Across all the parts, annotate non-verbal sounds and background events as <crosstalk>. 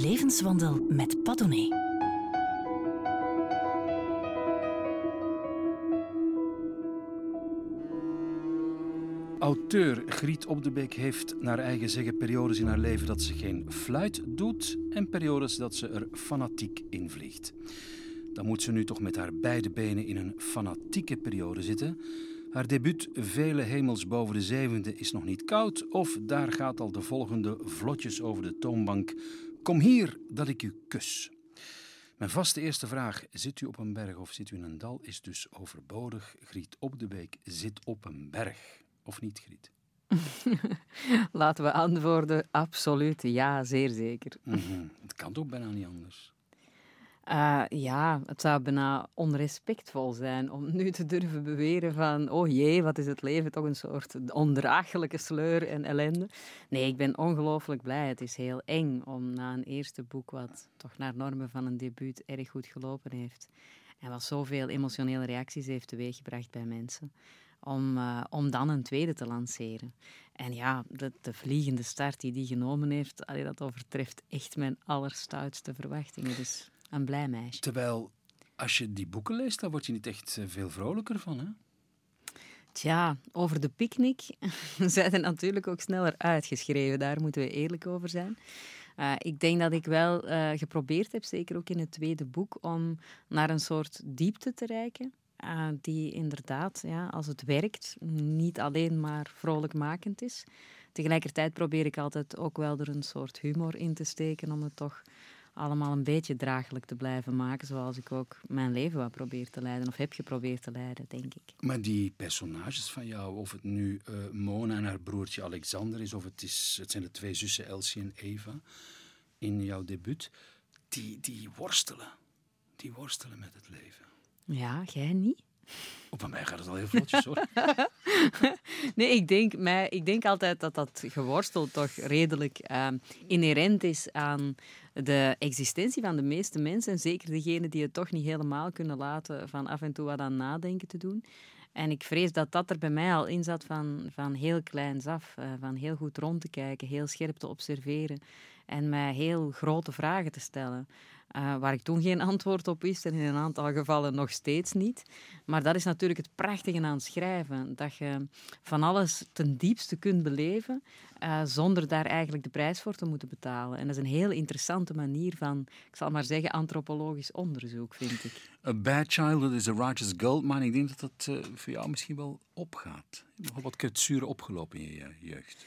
levenswandel met Padone. Auteur Griet Op de Beek heeft naar eigen zeggen periodes in haar leven dat ze geen fluit doet en periodes dat ze er fanatiek in vliegt. Dan moet ze nu toch met haar beide benen in een fanatieke periode zitten. Haar debuut Vele hemels boven de zevende is nog niet koud of daar gaat al de volgende vlotjes over de toonbank. Kom hier dat ik u kus. Mijn vaste eerste vraag, zit u op een berg of zit u in een dal, is dus overbodig. Griet Op de Beek zit op een berg. Of niet, Griet? <laughs> Laten we antwoorden, absoluut, ja, zeer zeker. Mhm. Het kan toch bijna niet anders? Uh, ja, het zou bijna onrespectvol zijn om nu te durven beweren van oh jee, wat is het leven, toch een soort ondraaglijke sleur en ellende. Nee, ik ben ongelooflijk blij. Het is heel eng om na een eerste boek, wat toch naar normen van een debuut erg goed gelopen heeft, en wat zoveel emotionele reacties heeft teweeggebracht bij mensen, om, uh, om dan een tweede te lanceren. En ja, de, de vliegende start die die genomen heeft, dat overtreft echt mijn allerstoutste verwachtingen. Dus een blij meisje. Terwijl, als je die boeken leest, dan word je niet echt eh, veel vrolijker van, hè? Tja, over de picknick <laughs> zijn er natuurlijk ook sneller uitgeschreven. Daar moeten we eerlijk over zijn. Uh, ik denk dat ik wel uh, geprobeerd heb, zeker ook in het tweede boek, om naar een soort diepte te reiken. Uh, die inderdaad, ja, als het werkt, niet alleen maar vrolijkmakend is. Tegelijkertijd probeer ik altijd ook wel er een soort humor in te steken om het toch allemaal een beetje draaglijk te blijven maken, zoals ik ook mijn leven wat probeer te leiden, of heb geprobeerd te leiden, denk ik. Maar die personages van jou, of het nu uh, Mona en haar broertje Alexander is, of het, is, het zijn de twee zussen Elsie en Eva in jouw debuut, die, die worstelen. Die worstelen met het leven. Ja, jij niet? Op bij mij gaat het al heel vlotjes hoor. <laughs> nee, ik denk, mij, ik denk altijd dat dat geworstel toch redelijk uh, inherent is aan de existentie van de meeste mensen. En zeker degenen die het toch niet helemaal kunnen laten van af en toe wat aan nadenken te doen. En ik vrees dat dat er bij mij al in zat van, van heel kleins af. Uh, van heel goed rond te kijken, heel scherp te observeren en mij heel grote vragen te stellen. Uh, waar ik toen geen antwoord op wist en in een aantal gevallen nog steeds niet. Maar dat is natuurlijk het prachtige aan schrijven. Dat je van alles ten diepste kunt beleven uh, zonder daar eigenlijk de prijs voor te moeten betalen. En dat is een heel interessante manier van, ik zal maar zeggen, antropologisch onderzoek, vind ik. A Bad Childhood is a Righteous Goldmine. Ik denk dat dat uh, voor jou misschien wel opgaat. Wat kwetsuren opgelopen in je jeugd.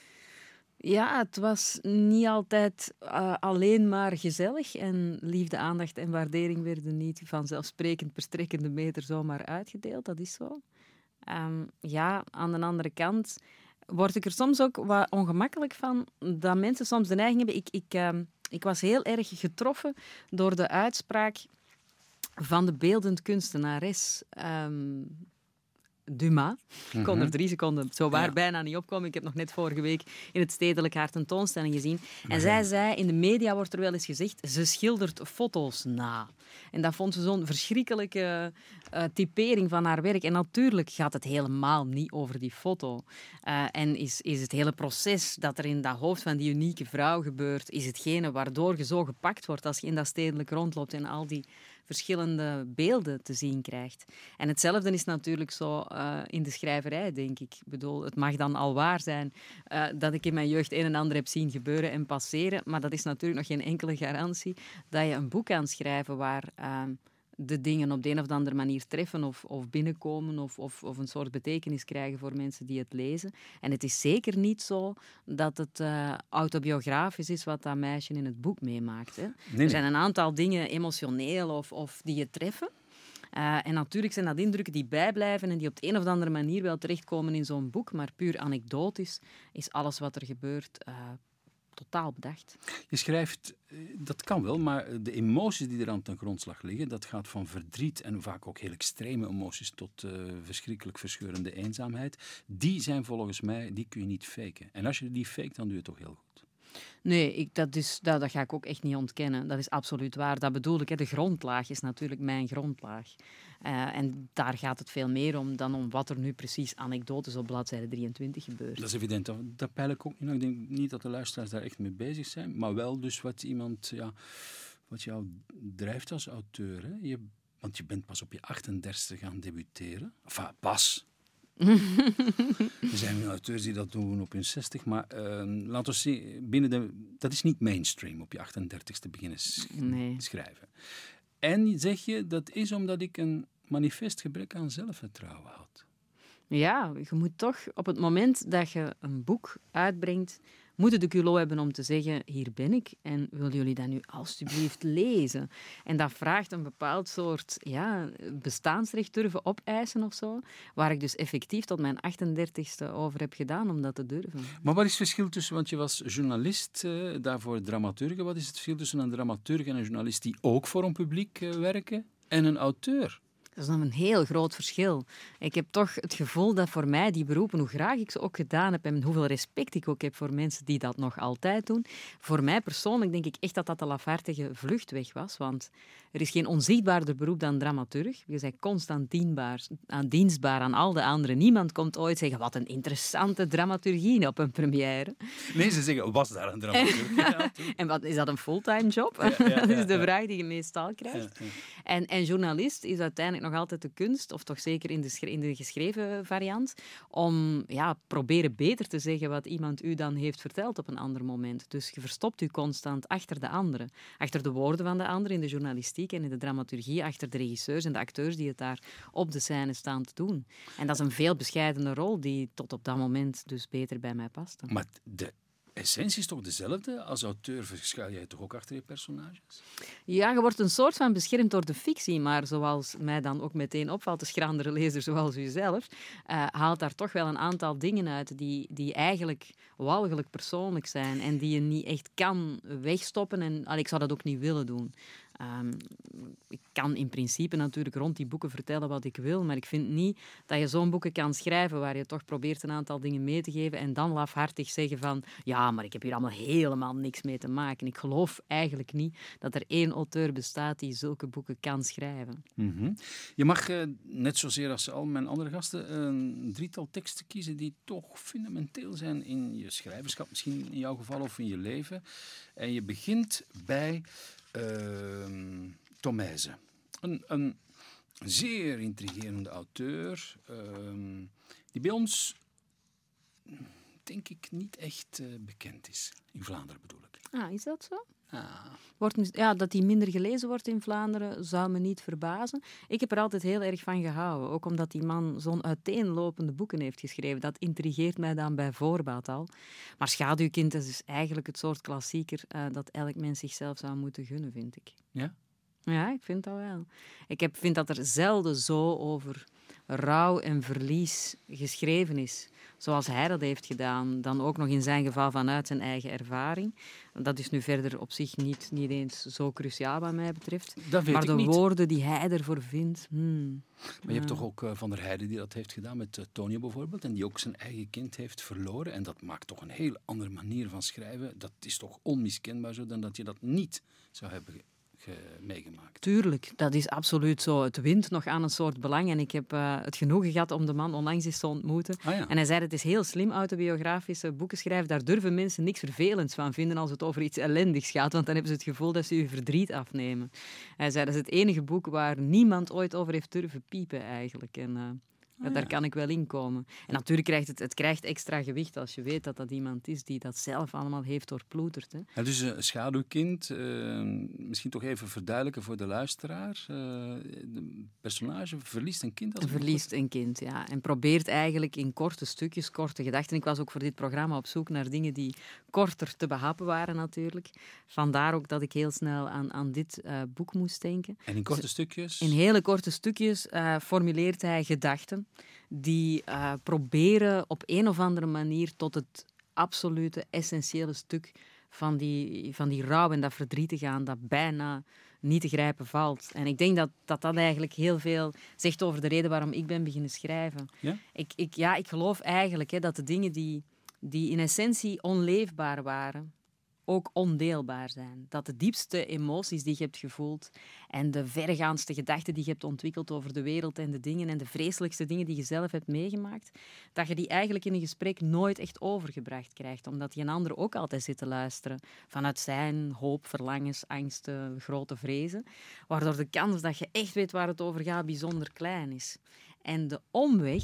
Ja, het was niet altijd uh, alleen maar gezellig. En liefde, aandacht en waardering werden niet vanzelfsprekend per strekkende meter zomaar uitgedeeld. Dat is zo. Um, ja, aan de andere kant word ik er soms ook wat ongemakkelijk van dat mensen soms de neiging hebben. Ik, ik, um, ik was heel erg getroffen door de uitspraak van de beeldend kunstenares. Um, Dumas. Ik kon er mhm. drie seconden zo waar ja. bijna niet opkomen. Ik heb nog net vorige week in het Stedelijk haar tentoonstelling gezien. En zij zei, in de media wordt er wel eens gezegd, ze schildert foto's na. En dat vond ze zo'n verschrikkelijke uh, typering van haar werk. En natuurlijk gaat het helemaal niet over die foto. Uh, en is, is het hele proces dat er in dat hoofd van die unieke vrouw gebeurt, is hetgene waardoor je zo gepakt wordt als je in dat stedelijk rondloopt en al die verschillende beelden te zien krijgt. En hetzelfde is natuurlijk zo uh, in de schrijverij, denk ik. Ik bedoel, het mag dan al waar zijn uh, dat ik in mijn jeugd een en ander heb zien gebeuren en passeren, maar dat is natuurlijk nog geen enkele garantie dat je een boek kan schrijven waar... Uh, de dingen op de een of andere manier treffen of, of binnenkomen of, of, of, een soort betekenis krijgen voor mensen die het lezen. En het is zeker niet zo dat het uh, autobiografisch is wat dat meisje in het boek meemaakt. Hè. Nee, er zijn een aantal dingen emotioneel of, of die je treffen. Uh, en natuurlijk zijn dat indrukken die bijblijven en die op de een of andere manier wel terechtkomen in zo'n boek, maar puur anekdotisch is alles wat er gebeurt uh, totaal bedacht. Je schrijft, eh, dat kan wel, maar de emoties die er aan ten grondslag liggen, dat gaat van verdriet en vaak ook heel extreme emoties tot uh, verschrikkelijk verscheurende eenzaamheid. Die zijn volgens mij, die kun je niet faken. En als je die fake, dan doe je het toch heel goed. Nee, ik, dat, is, dat, dat ga ik ook echt niet ontkennen. Dat is absoluut waar. Dat bedoel ik. Hè. De grondlaag is natuurlijk mijn grondlaag. Uh, en daar gaat het veel meer om dan om wat er nu precies anekdotes op bladzijde 23 gebeurt. Dat is evident. Dat, dat peil ik ook niet. Ik denk niet dat de luisteraars daar echt mee bezig zijn. Maar wel dus wat iemand... Ja, wat jou drijft als auteur. Hè? Je, want je bent pas op je 38 gaan debuteren. Enfin, pas. <laughs> er zijn auteurs die dat doen op hun 60, maar uh, laten we zien, binnen de, dat is niet mainstream op je 38ste beginnen nee. schrijven. En zeg je, dat is omdat ik een manifest gebrek aan zelfvertrouwen had. Ja, je moet toch op het moment dat je een boek uitbrengt, moeten de culot hebben om te zeggen: Hier ben ik en willen jullie dat nu alstublieft lezen? En dat vraagt een bepaald soort ja, bestaansrecht durven opeisen of zo, waar ik dus effectief tot mijn 38ste over heb gedaan om dat te durven. Maar wat is het verschil tussen, want je was journalist, uh, daarvoor dramaturge, wat is het verschil tussen een dramaturg en een journalist die ook voor een publiek uh, werken en een auteur? Dat is nog een heel groot verschil. Ik heb toch het gevoel dat voor mij die beroepen, hoe graag ik ze ook gedaan heb en hoeveel respect ik ook heb voor mensen die dat nog altijd doen, voor mij persoonlijk denk ik echt dat dat de lafaartige vluchtweg was. Want er is geen onzichtbaarder beroep dan dramaturg. Je bent constant dienbaar, aan dienstbaar aan al de anderen. Niemand komt ooit zeggen, wat een interessante dramaturgie op een première. Nee, ze zeggen, was daar een dramaturg? <laughs> en wat, is dat een fulltime job? <laughs> dat is de vraag die je meestal krijgt. En, en journalist is uiteindelijk nog altijd de kunst, of toch zeker in de, geschreven variant, om ja, proberen beter te zeggen wat iemand u dan heeft verteld op een ander moment. Dus je verstopt u constant achter de anderen, achter de woorden van de anderen in de journalistiek en in de dramaturgie, achter de regisseurs en de acteurs die het daar op de scène staan te doen. En dat is een veel bescheidene rol die tot op dat moment dus beter bij mij paste. Maar de essentie is toch dezelfde? Als auteur verschuil jij toch ook achter je personages? Ja, je wordt een soort van beschermd door de fictie, maar zoals mij dan ook meteen opvalt, de schrandere lezer zoals u zelf, uh, haalt daar toch wel een aantal dingen uit die, die eigenlijk walgelijk persoonlijk zijn en die je niet echt kan wegstoppen. En al, ik zou dat ook niet willen doen. Um, ik kan in principe natuurlijk rond die boeken vertellen wat ik wil, maar ik vind niet dat je zo'n boeken kan schrijven waar je toch probeert een aantal dingen mee te geven en dan lafhartig zeggen van ja, maar ik heb hier allemaal helemaal niks mee te maken. Ik geloof eigenlijk niet dat er één auteur bestaat die zulke boeken kan schrijven. Mm Je mag, uh, net zozeer als al mijn andere gasten, een drietal teksten kiezen die toch fundamenteel zijn in je schrijverschap, misschien in jouw geval of in je leven. En je begint bij uh. Een, een zeer intrigerende auteur, uh, die bij ons, denk ik, niet echt uh, bekend is. In Vlaanderen bedoel ik. Ah, is dat zo? Wordt, ja, dat die minder gelezen wordt in Vlaanderen zou me niet verbazen. Ik heb er altijd heel erg van gehouden. Ook omdat die man zo'n uiteenlopende boeken heeft geschreven. Dat intrigeert mij dan bij voorbaat al. Maar Schaduwkind is dus eigenlijk het soort klassieker uh, dat elk mens zichzelf zou moeten gunnen, vind ik. Ja? Ja, ik vind dat wel. Ik heb, vind dat er zelden zo over rouw en verlies geschreven is zoals hij dat heeft gedaan. Dan ook nog in zijn geval vanuit zijn eigen ervaring. Dat is nu verder op zich niet, niet eens zo cruciaal wat mij betreft. maar de woorden die hij ervoor vindt. Hmm, maar je hebt toch ook uh, Van der Heijden die dat heeft gedaan met uh, Tonio bijvoorbeeld. En die ook zijn eigen kind heeft verloren. En dat maakt toch een heel andere manier van schrijven. Dat is toch onmiskenbaar zo dan dat je dat niet zou hebben meegemaakt. Tuurlijk, dat is absoluut zo. Het wint nog aan een soort belang. En ik heb uh, het genoegen gehad om de man onlangs eens te ontmoeten. Ah, ja. En hij zei, het is heel slim autobiografische boeken schrijven. Daar durven mensen niks vervelends van vinden als het over iets ellendigs gaat. Want dan hebben ze het gevoel dat ze je verdriet afnemen. Hij zei, dat is het enige boek waar niemand ooit over heeft durven piepen eigenlijk. En, uh, Ah, daar kan ik wel in komen. En natuurlijk krijgt het, het krijgt extra gewicht als je weet dat dat iemand is die dat zelf allemaal heeft doorploeterd. Hè. Ja, dus een schaduwkind, uh, misschien toch even verduidelijken voor de luisteraar. Uh, de personage verliest een kind. Als verliest een kind, ja. En probeert eigenlijk in korte stukjes, korte gedachten. Ik was ook voor dit programma op zoek naar dingen die korter te behappen waren natuurlijk. Vandaar ook dat ik heel snel aan, aan dit uh, boek moest denken. En in korte dus stukjes? In hele korte stukjes formuleert hij gedachten die uh, proberen op een of andere manier tot het absolute essentiële stuk van die, van die rouw en dat verdriet te gaan dat bijna niet te grijpen valt. En ik denk dat dat, dat eigenlijk heel veel zegt over de reden waarom ik ben beginnen schrijven. Ja? Ik, ik, ja, ik geloof eigenlijk hè, dat de dingen die, die in essentie onleefbaar waren, ook ondeelbaar zijn. Dat de diepste emoties die je hebt gevoeld en de verregaandste gedachten die je hebt ontwikkeld over de wereld en de dingen en de vreselijkste dingen die je zelf hebt meegemaakt, dat je die eigenlijk in een gesprek nooit echt overgebracht krijgt, omdat die een ander ook altijd zit te luisteren vanuit zijn hoop, verlangens, angsten, grote vrezen, waardoor de kans dat je echt weet waar het over gaat bijzonder klein is. En de omweg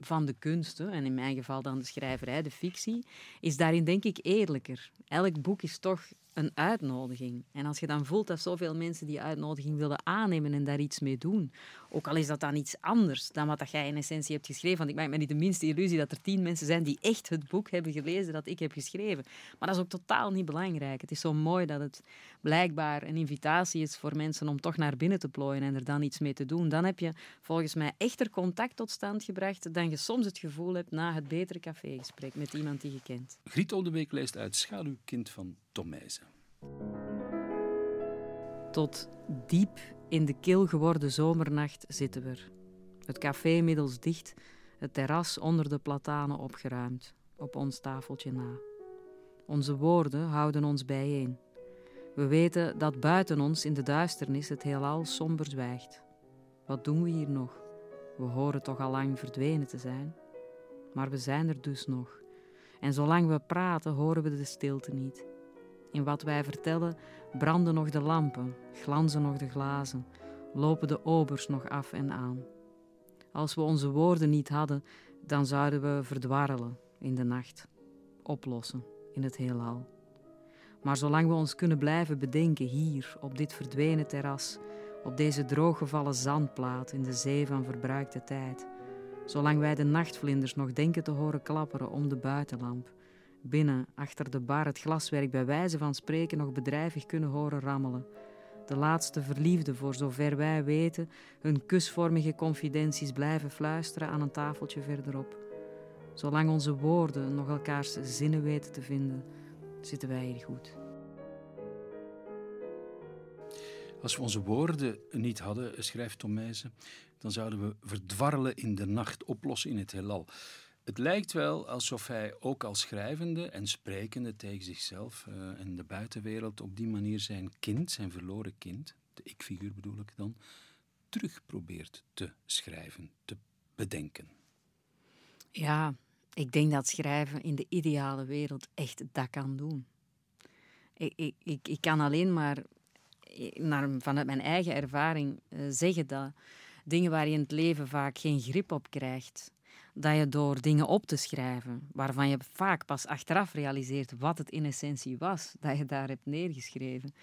van de kunsten, en in mijn geval dan de schrijverij, de fictie, is daarin denk ik eerlijker. Elk boek is toch een uitnodiging. En als je dan voelt dat zoveel mensen die uitnodiging willen aannemen en daar iets mee doen, ook al is dat dan iets anders dan wat dat jij in essentie hebt geschreven, want ik maak me niet de minste illusie dat er tien mensen zijn die echt het boek hebben gelezen dat ik heb geschreven. Maar dat is ook totaal niet belangrijk. Het is zo mooi dat het blijkbaar een invitatie is voor mensen om toch naar binnen te plooien en er dan iets mee te doen. Dan heb je volgens mij echter contact tot stand gebracht dan je soms het gevoel hebt na het betere cafégesprek met iemand die je kent. Griet Oldebeek leest uit Schaduwkind van Tomijzen. Tot diep in de kil geworden zomernacht zitten we er. Het café middels dicht, het terras onder de platanen opgeruimd, op ons tafeltje na. Onze woorden houden ons bijeen. We weten dat buiten ons in de duisternis het heelal somber zwijgt. Wat doen we hier nog? We horen toch al lang verdwenen te zijn. Maar we zijn er dus nog. En zolang we praten, horen we de stilte niet. In wat wij vertellen branden nog de lampen, glanzen nog de glazen, lopen de obers nog af en aan. Als we onze woorden niet hadden, dan zouden we verdwarrelen in de nacht, oplossen in het heelal. Maar zolang we ons kunnen blijven bedenken hier, op dit verdwenen terras, op deze drooggevallen zandplaat in de zee van verbruikte tijd, zolang wij de nachtvlinders nog denken te horen klapperen om de buitenlamp, binnen, achter de bar, het glaswerk bij wijze van spreken nog bedrijvig kunnen horen rammelen. De laatste verliefden, voor zover wij weten, hun kusvormige confidenties blijven fluisteren aan een tafeltje verderop. Zolang onze woorden nog elkaars zinnen weten te vinden, zitten wij hier goed. Als we onze woorden niet hadden, schrijft Tom dan zouden we verdwarrelen in de nacht, oplossen in het heelal. Het lijkt wel alsof hij ook als schrijvende en sprekende tegen zichzelf uh, en de buitenwereld op die manier zijn kind, zijn verloren kind, de ik-figuur bedoel ik dan, terug probeert te schrijven, te bedenken. Ja, ik denk dat schrijven in de ideale wereld echt dat kan doen. Ik, ik, ik, kan alleen maar naar, vanuit mijn eigen ervaring uh, zeggen dat dingen waar je in het leven vaak geen grip op krijgt, dat je door dingen op te schrijven, waarvan je vaak pas achteraf realiseert wat het in essentie was, dat je daar hebt neergeschreven,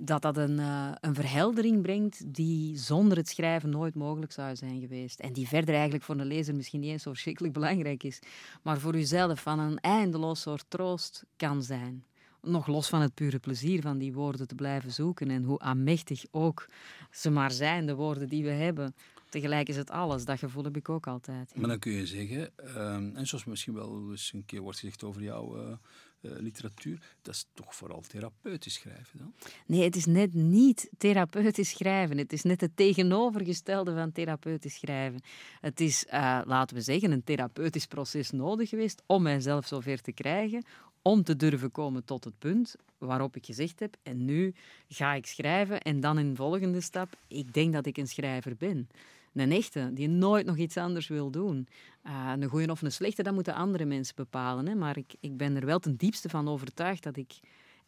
dat dat een, uh, een verheldering brengt die zonder het schrijven nooit mogelijk zou zijn geweest. En die verder eigenlijk voor een lezer misschien niet eens zo verschrikkelijk belangrijk is, maar voor uzelf van een eindeloos soort troost kan zijn. Nog los van het pure plezier van die woorden te blijven zoeken en hoe aanmächtig ook ze maar zijn, de woorden die we hebben, Tegelijk is het alles, dat gevoel heb ik ook altijd. Maar dan kun je zeggen, ehm, en zoals misschien wel eens een keer wordt gezegd over jouw uh, literatuur, dat is toch vooral therapeutisch schrijven dan? Nee, het is net niet therapeutisch schrijven. Het is net het tegenovergestelde van therapeutisch schrijven. Het is, uh, laten we zeggen, een therapeutisch proces nodig geweest om mijzelf zover te krijgen, om te durven komen tot het punt waarop ik gezegd heb, en nu ga ik schrijven en dan in de volgende stap, ik denk dat ik een schrijver ben. Een echte, die nooit nog iets anders wil doen. Uh, een goede of een slechte, dat moeten andere mensen bepalen. Hè. Maar ik, ik ben er wel ten diepste van overtuigd dat ik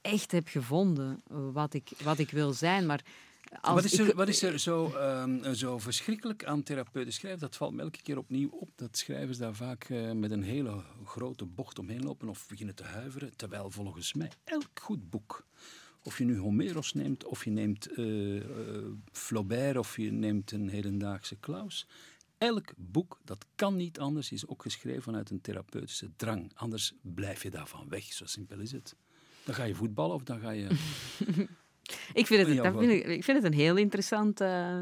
echt heb gevonden wat ik, wat ik wil zijn. Maar wat is, er, wat is er zo, um, zo verschrikkelijk aan therapeuten schrijven? Dat valt me elke keer opnieuw op. Dat schrijvers daar vaak uh, met een hele grote bocht omheen lopen of beginnen te huiveren. Terwijl volgens mij elk goed boek of je nu Homeros neemt, of je neemt uh, uh, Flaubert, of je neemt een hedendaagse Klaus. Elk boek, dat kan niet anders, is ook geschreven vanuit een therapeutische drang. Anders blijf je daarvan weg, zo simpel is het. Dan ga je voetballen of dan ga je... <laughs> ik, vind het, dat vind ik, ik, vind het een heel interessant... Uh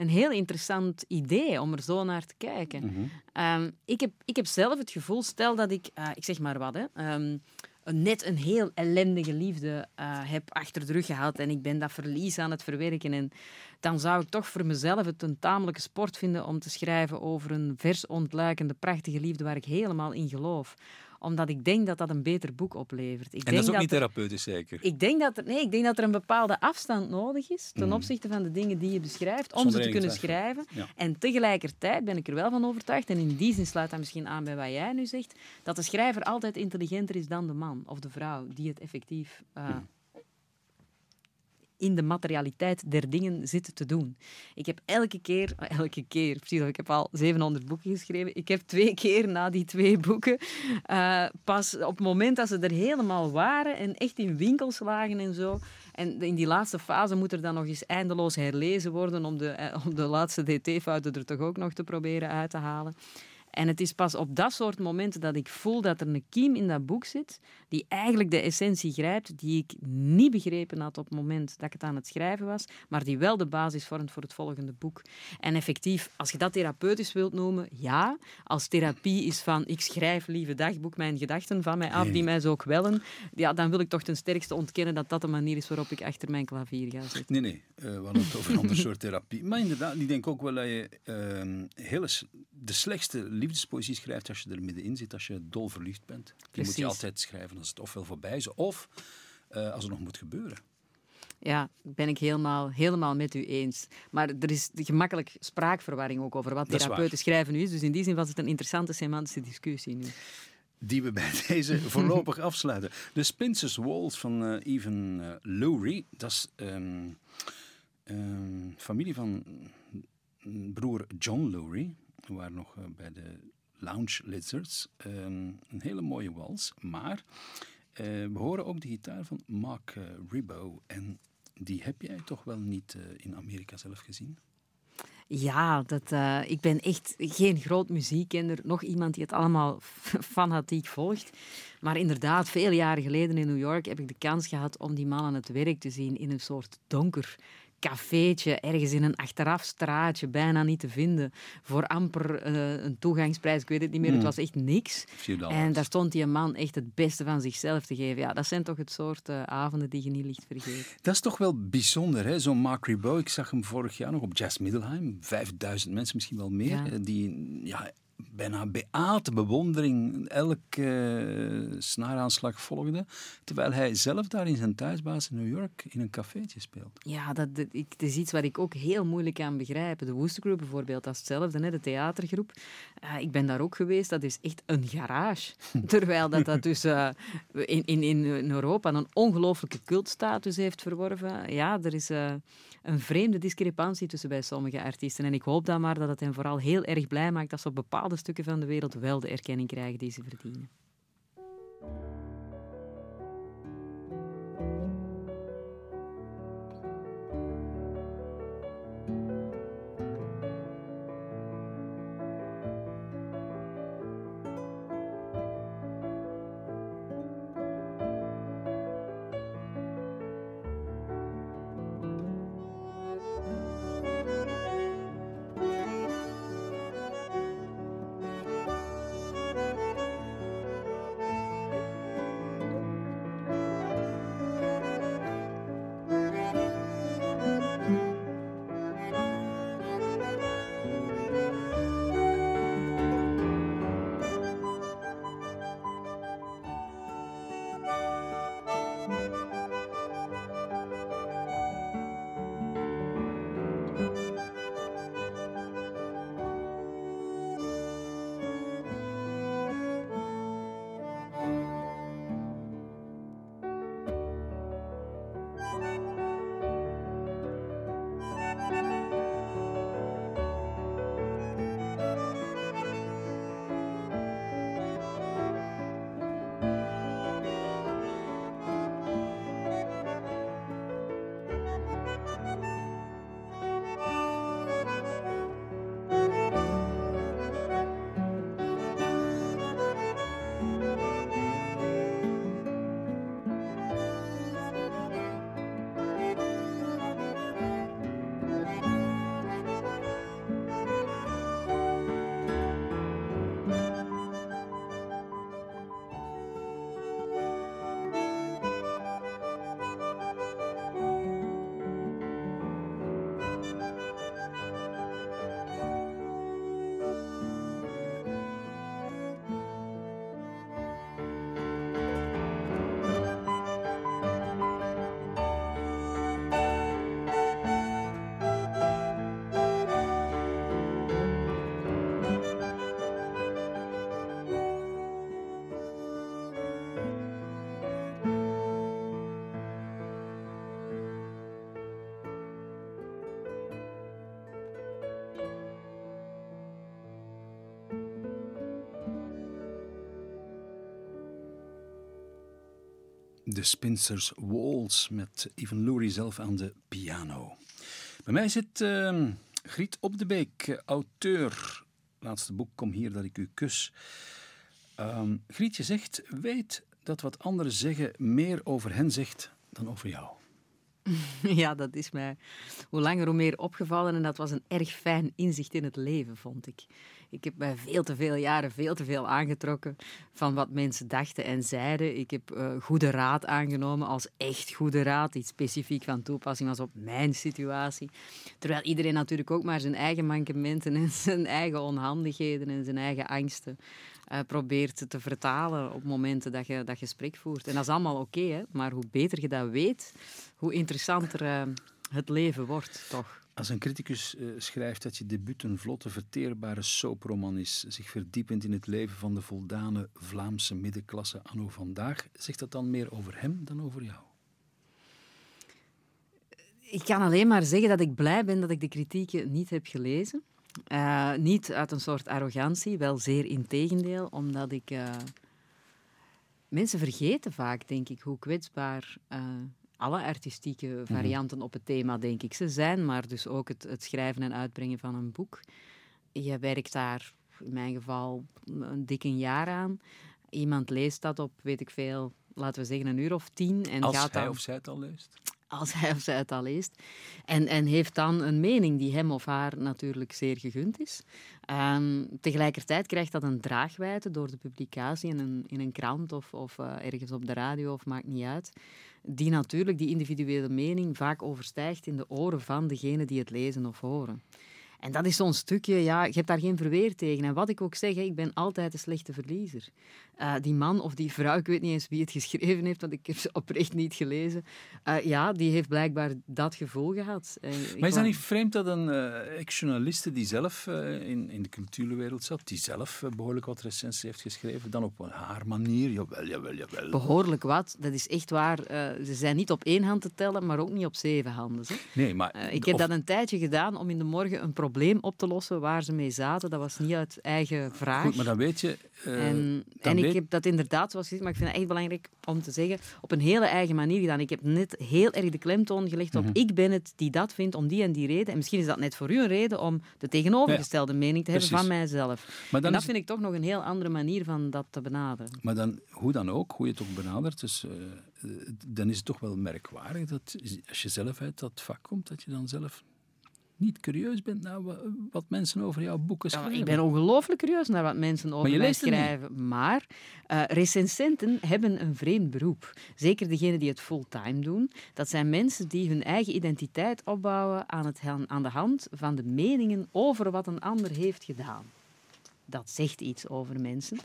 een heel interessant idee om er zo naar te kijken. Mm -hmm. um, ik, heb, ik heb zelf het gevoel, stel dat ik, uh, ik zeg maar wat, hè, um, net een heel ellendige liefde uh, heb achter de rug gehad en ik ben dat verlies aan het verwerken. En dan zou ik toch voor mezelf het een tamelijke sport vinden om te schrijven over een vers ontluikende, prachtige liefde waar ik helemaal in geloof omdat ik denk dat dat een beter boek oplevert. Ik en denk dat is ook niet er- therapeutisch, zeker? ik denk, dat er, nee, ik denk dat er een bepaalde afstand nodig is ten Mhm. opzichte van de dingen die je beschrijft, om Zonder ze te kunnen twijfel. schrijven. Ja. En tegelijkertijd ben ik er wel van overtuigd, en in die zin sluit dat misschien aan bij wat jij nu zegt, dat de schrijver altijd intelligenter is dan de man of de vrouw die het effectief eh, Mhm. In de materialiteit der dingen zit te doen. Ik heb elke keer, <laughs> elke keer, precies, ik heb al 700 boeken geschreven. Ik heb twee keer na die twee boeken, eh, pas op het moment dat ze er helemaal waren en echt in winkels lagen en zo. En in die laatste fase moet er dan nog eens eindeloos herlezen worden om de, eh, om de laatste dt-fouten er toch ook nog te proberen uit te halen. En het is pas op dat soort momenten dat ik voel dat er een kiem in dat boek zit, die eigenlijk de essentie grijpt, die ik niet begrepen had op het moment dat ik het aan het schrijven was, maar die wel de basis vormt voor het volgende boek. En effectief, als je dat therapeutisch wilt noemen, ja. Als therapie is van, ik schrijf, lieve dagboek, mijn gedachten van mij af, die mij zo kwellen, ja, dan wil ik toch ten sterkste ontkennen dat dat de manier is waarop ik achter mijn klavier ga zitten. Nee, nee. eh, we hadden het over een ander soort therapie. Maar inderdaad, ik denk ook wel dat je ehm, hele, de slechtste liefdespoëzie schrijft als je er middenin zit, als je dol verliefd bent. Die moet je altijd schrijven als het ofwel voorbij is, of eh, als het nog moet gebeuren. Ja, ben ik helemaal, helemaal met u eens. Maar er is gemakkelijk spraakverwarring ook over wat therapeutisch schrijven nu is. Dus in die zin was het een interessante semantische discussie nu. Die we bij deze <laughs> voorlopig afsluiten. De Spencer's Walls van eh Even eh, Lowry. Dat is ehm, ehm, familie van mm, broer John Lowry. We waren nog eh, bij de Lounge Lizards. Ehm, een hele mooie wals. Maar eh, we horen ook de gitaar van Mark eh, Ribot. En die heb jij toch wel niet in Amerika zelf gezien? Ja, dat, ik ben echt geen groot muziekkenner. Nog iemand die het allemaal <laughs> fanatiek volgt. Maar inderdaad, veel jaren geleden in New York heb ik de kans gehad om die man aan het werk te zien in een soort donker cafeetje, ergens in een achteraf straatje, bijna niet te vinden. Voor amper eh, een toegangsprijs, ik weet het niet meer. Het was echt niks. En daar stond die man echt het beste van zichzelf te geven. Ja, dat zijn toch het soort eh, avonden die je niet licht vergeet. Dat is toch wel bijzonder, hè? Zo'n Mark Ribot. Ik zag hem vorig jaar nog op Jazz Middelheim. 5000 mensen, misschien wel meer. Ja. eh, Die ja, bijna beate bewondering elke eh, snaaraanslag volgden. Terwijl hij zelf daar in zijn thuisbaas in New York in een cafeetje speelt. Ja, dat, dat, ik, het is iets wat ik ook heel moeilijk kan begrijpen. De Wooster Group bijvoorbeeld, dat is hetzelfde, hè, de theatergroep. Eh, ik ben daar ook geweest, dat is echt een garage. <laughs> Terwijl dat, dat dus eh, in, in, in Europa een ongelooflijke cultstatus heeft verworven. Ja, er is een vreemde discrepantie tussen bij sommige artiesten. En ik hoop dan maar dat het hen vooral heel erg blij maakt dat ze op bepaalde stukken van de wereld wel de erkenning krijgen die ze verdienen. De Spinsters Waltz met Even Lurie zelf aan de piano. Bij mij zit uh, Griet Op de Beek, auteur. Laatste boek, Kom hier dat ik u kus. Uh, Grietje zegt, weet dat wat anderen zeggen meer over hen zegt dan over jou. <laughs> Ja, dat is mij hoe langer hoe meer opgevallen en dat was een erg fijn inzicht in het leven, vond ik. Ik heb mij veel te veel jaren veel te veel aangetrokken van wat mensen dachten en zeiden. Ik heb uh, goede raad aangenomen als echt goede raad, iets specifiek van toepassing was op mijn situatie. Terwijl iedereen natuurlijk ook maar zijn eigen mankementen en <laughs> zijn eigen onhandigheden en zijn eigen angsten uh, probeert te vertalen op momenten dat je dat gesprek voert. En dat is allemaal oké, maar hoe beter je dat weet, hoe interessanter uh, het leven wordt, toch? Als een criticus uh, schrijft dat je debuut een vlotte, verteerbare soaproman is, zich verdiepend in het leven van de voldane Vlaamse middenklasse anno vandaag, zegt dat dan meer over hem dan over jou? Ik kan alleen maar zeggen dat ik blij ben dat ik de kritieken niet heb gelezen. Uh, niet uit een soort arrogantie, wel zeer integendeel, omdat ik... Uh, mensen vergeten vaak, denk ik, hoe kwetsbaar alle artistieke mhm. varianten op het thema, denk ik, ze zijn. Maar dus ook het, het schrijven en uitbrengen van een boek. Je werkt daar, in mijn geval, een dik een jaar aan. Iemand leest dat op, weet ik veel, laten we zeggen een uur of tien. En Als gaat hij dan, of zij het al leest? Als hij of zij het al leest. En, en heeft dan een mening die hem of haar natuurlijk zeer gegund is. Um, tegelijkertijd krijgt dat een draagwijte door de publicatie in een, in een krant of, of uh, ergens op de radio, of maakt niet uit die natuurlijk die individuele mening vaak overstijgt in de oren van degene die het lezen of horen. En dat is zo'n stukje, ja, je hebt daar geen verweer tegen. En wat ik ook zeg, ik ben altijd een slechte verliezer. Uh, die man of die vrouw, ik weet niet eens wie het geschreven heeft, want ik heb ze oprecht niet gelezen. Uh, ja, die heeft blijkbaar dat gevoel gehad. Uh, maar is dat niet vreemd dat een ex-journaliste die zelf in, in de cultuurwereld zat, die zelf behoorlijk wat recensies heeft geschreven, dan op haar manier, jawel, jawel, jawel. Behoorlijk wat, dat is echt waar. ze zijn niet op één hand te tellen, maar ook niet op zeven handen. Nee, maar... ik heb dat een tijdje gedaan om in de morgen een probleem op te lossen waar ze mee zaten. Dat was niet uit eigen vraag. Goed, maar dan weet je... en, en ik heb dat inderdaad, zoals gezegd, maar ik vind het echt belangrijk om te zeggen, op een hele eigen manier gedaan. Ik heb net heel erg de klemtoon gelegd op, mm -hmm. ik ben het die dat vindt om die en die reden. En misschien is dat net voor u een reden om de tegenovergestelde ja, mening te hebben van mijzelf. Maar dan en dat vind ik toch nog een heel andere manier van dat te benaderen. Maar dan, hoe dan ook, hoe je het ook benadert, dus, uh, dan is het toch wel merkwaardig dat als je zelf uit dat vak komt, dat je dan zelf niet curieus bent naar wat mensen over jouw boeken schrijven. Ja, ik ben ongelooflijk curieus naar wat mensen over mij schrijven. Maar uh, recensenten hebben een vreemd beroep. Zeker degenen die het fulltime doen. Dat zijn mensen die hun eigen identiteit opbouwen aan, het, aan de hand van de meningen over wat een ander heeft gedaan. Dat zegt iets over mensen.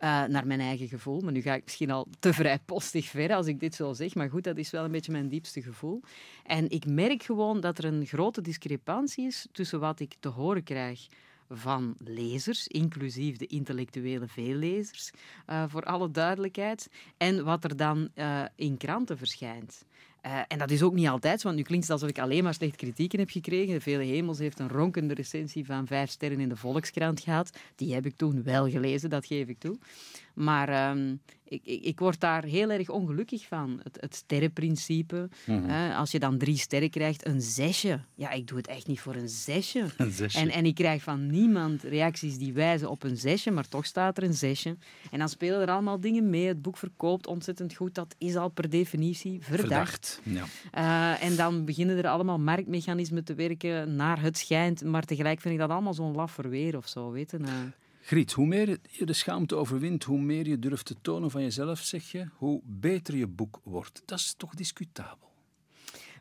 Uh, naar mijn eigen gevoel. Maar nu ga ik misschien al te vrijpostig ver als ik dit zo zeg. Maar goed, dat is wel een beetje mijn diepste gevoel. En ik merk gewoon dat er een grote discrepantie is tussen wat ik te horen krijg van lezers, inclusief de intellectuele veellezers, uh, voor alle duidelijkheid, en wat er dan uh, in kranten verschijnt. Uh, en dat is ook niet altijd, want nu klinkt het alsof ik alleen maar slecht kritieken heb gekregen. De Vele Hemels heeft een ronkende recensie van vijf sterren in de Volkskrant gehad. Die heb ik toen wel gelezen, dat geef ik toe. Maar um, ik, ik, ik, word daar heel erg ongelukkig van. Het, het sterrenprincipe. Mm -hmm. als je dan drie sterren krijgt, een zesje. Ja, ik doe het echt niet voor een zesje. <laughs> Een zesje. En, en ik krijg van niemand reacties die wijzen op een zesje, maar toch staat er een zesje. En dan spelen er allemaal dingen mee. Het boek verkoopt ontzettend goed. Dat is al per definitie verdacht. verdacht ja. uh, en dan beginnen er allemaal marktmechanismen te werken naar het schijnt. Maar tegelijk vind ik dat allemaal zo'n laf verweer of zo, weet je. Uh. Griet, hoe meer je de schaamte overwint, hoe meer je durft te tonen van jezelf, zeg je, hoe beter je boek wordt. Dat is toch discutabel?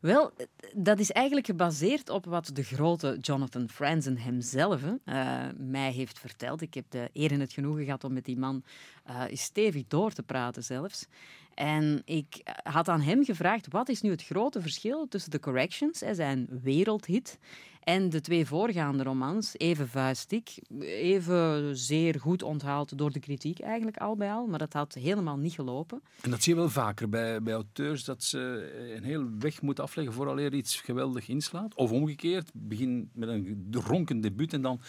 Wel, dat is eigenlijk gebaseerd op wat de grote Jonathan Franzen hemzelf uh, mij heeft verteld. Ik heb de eer en het genoegen gehad om met die man uh, stevig door te praten zelfs. En ik had aan hem gevraagd, wat is nu het grote verschil tussen The Corrections, zijn wereldhit, en de twee voorgaande romans, even vuistig, even zeer goed onthaald door de kritiek eigenlijk al bij al, maar dat had helemaal niet gelopen. En dat zie je wel vaker bij, bij auteurs, dat ze een heel weg moeten afleggen vooraleer iets geweldig inslaat. Of omgekeerd, begin met een ronkend debuut en dan...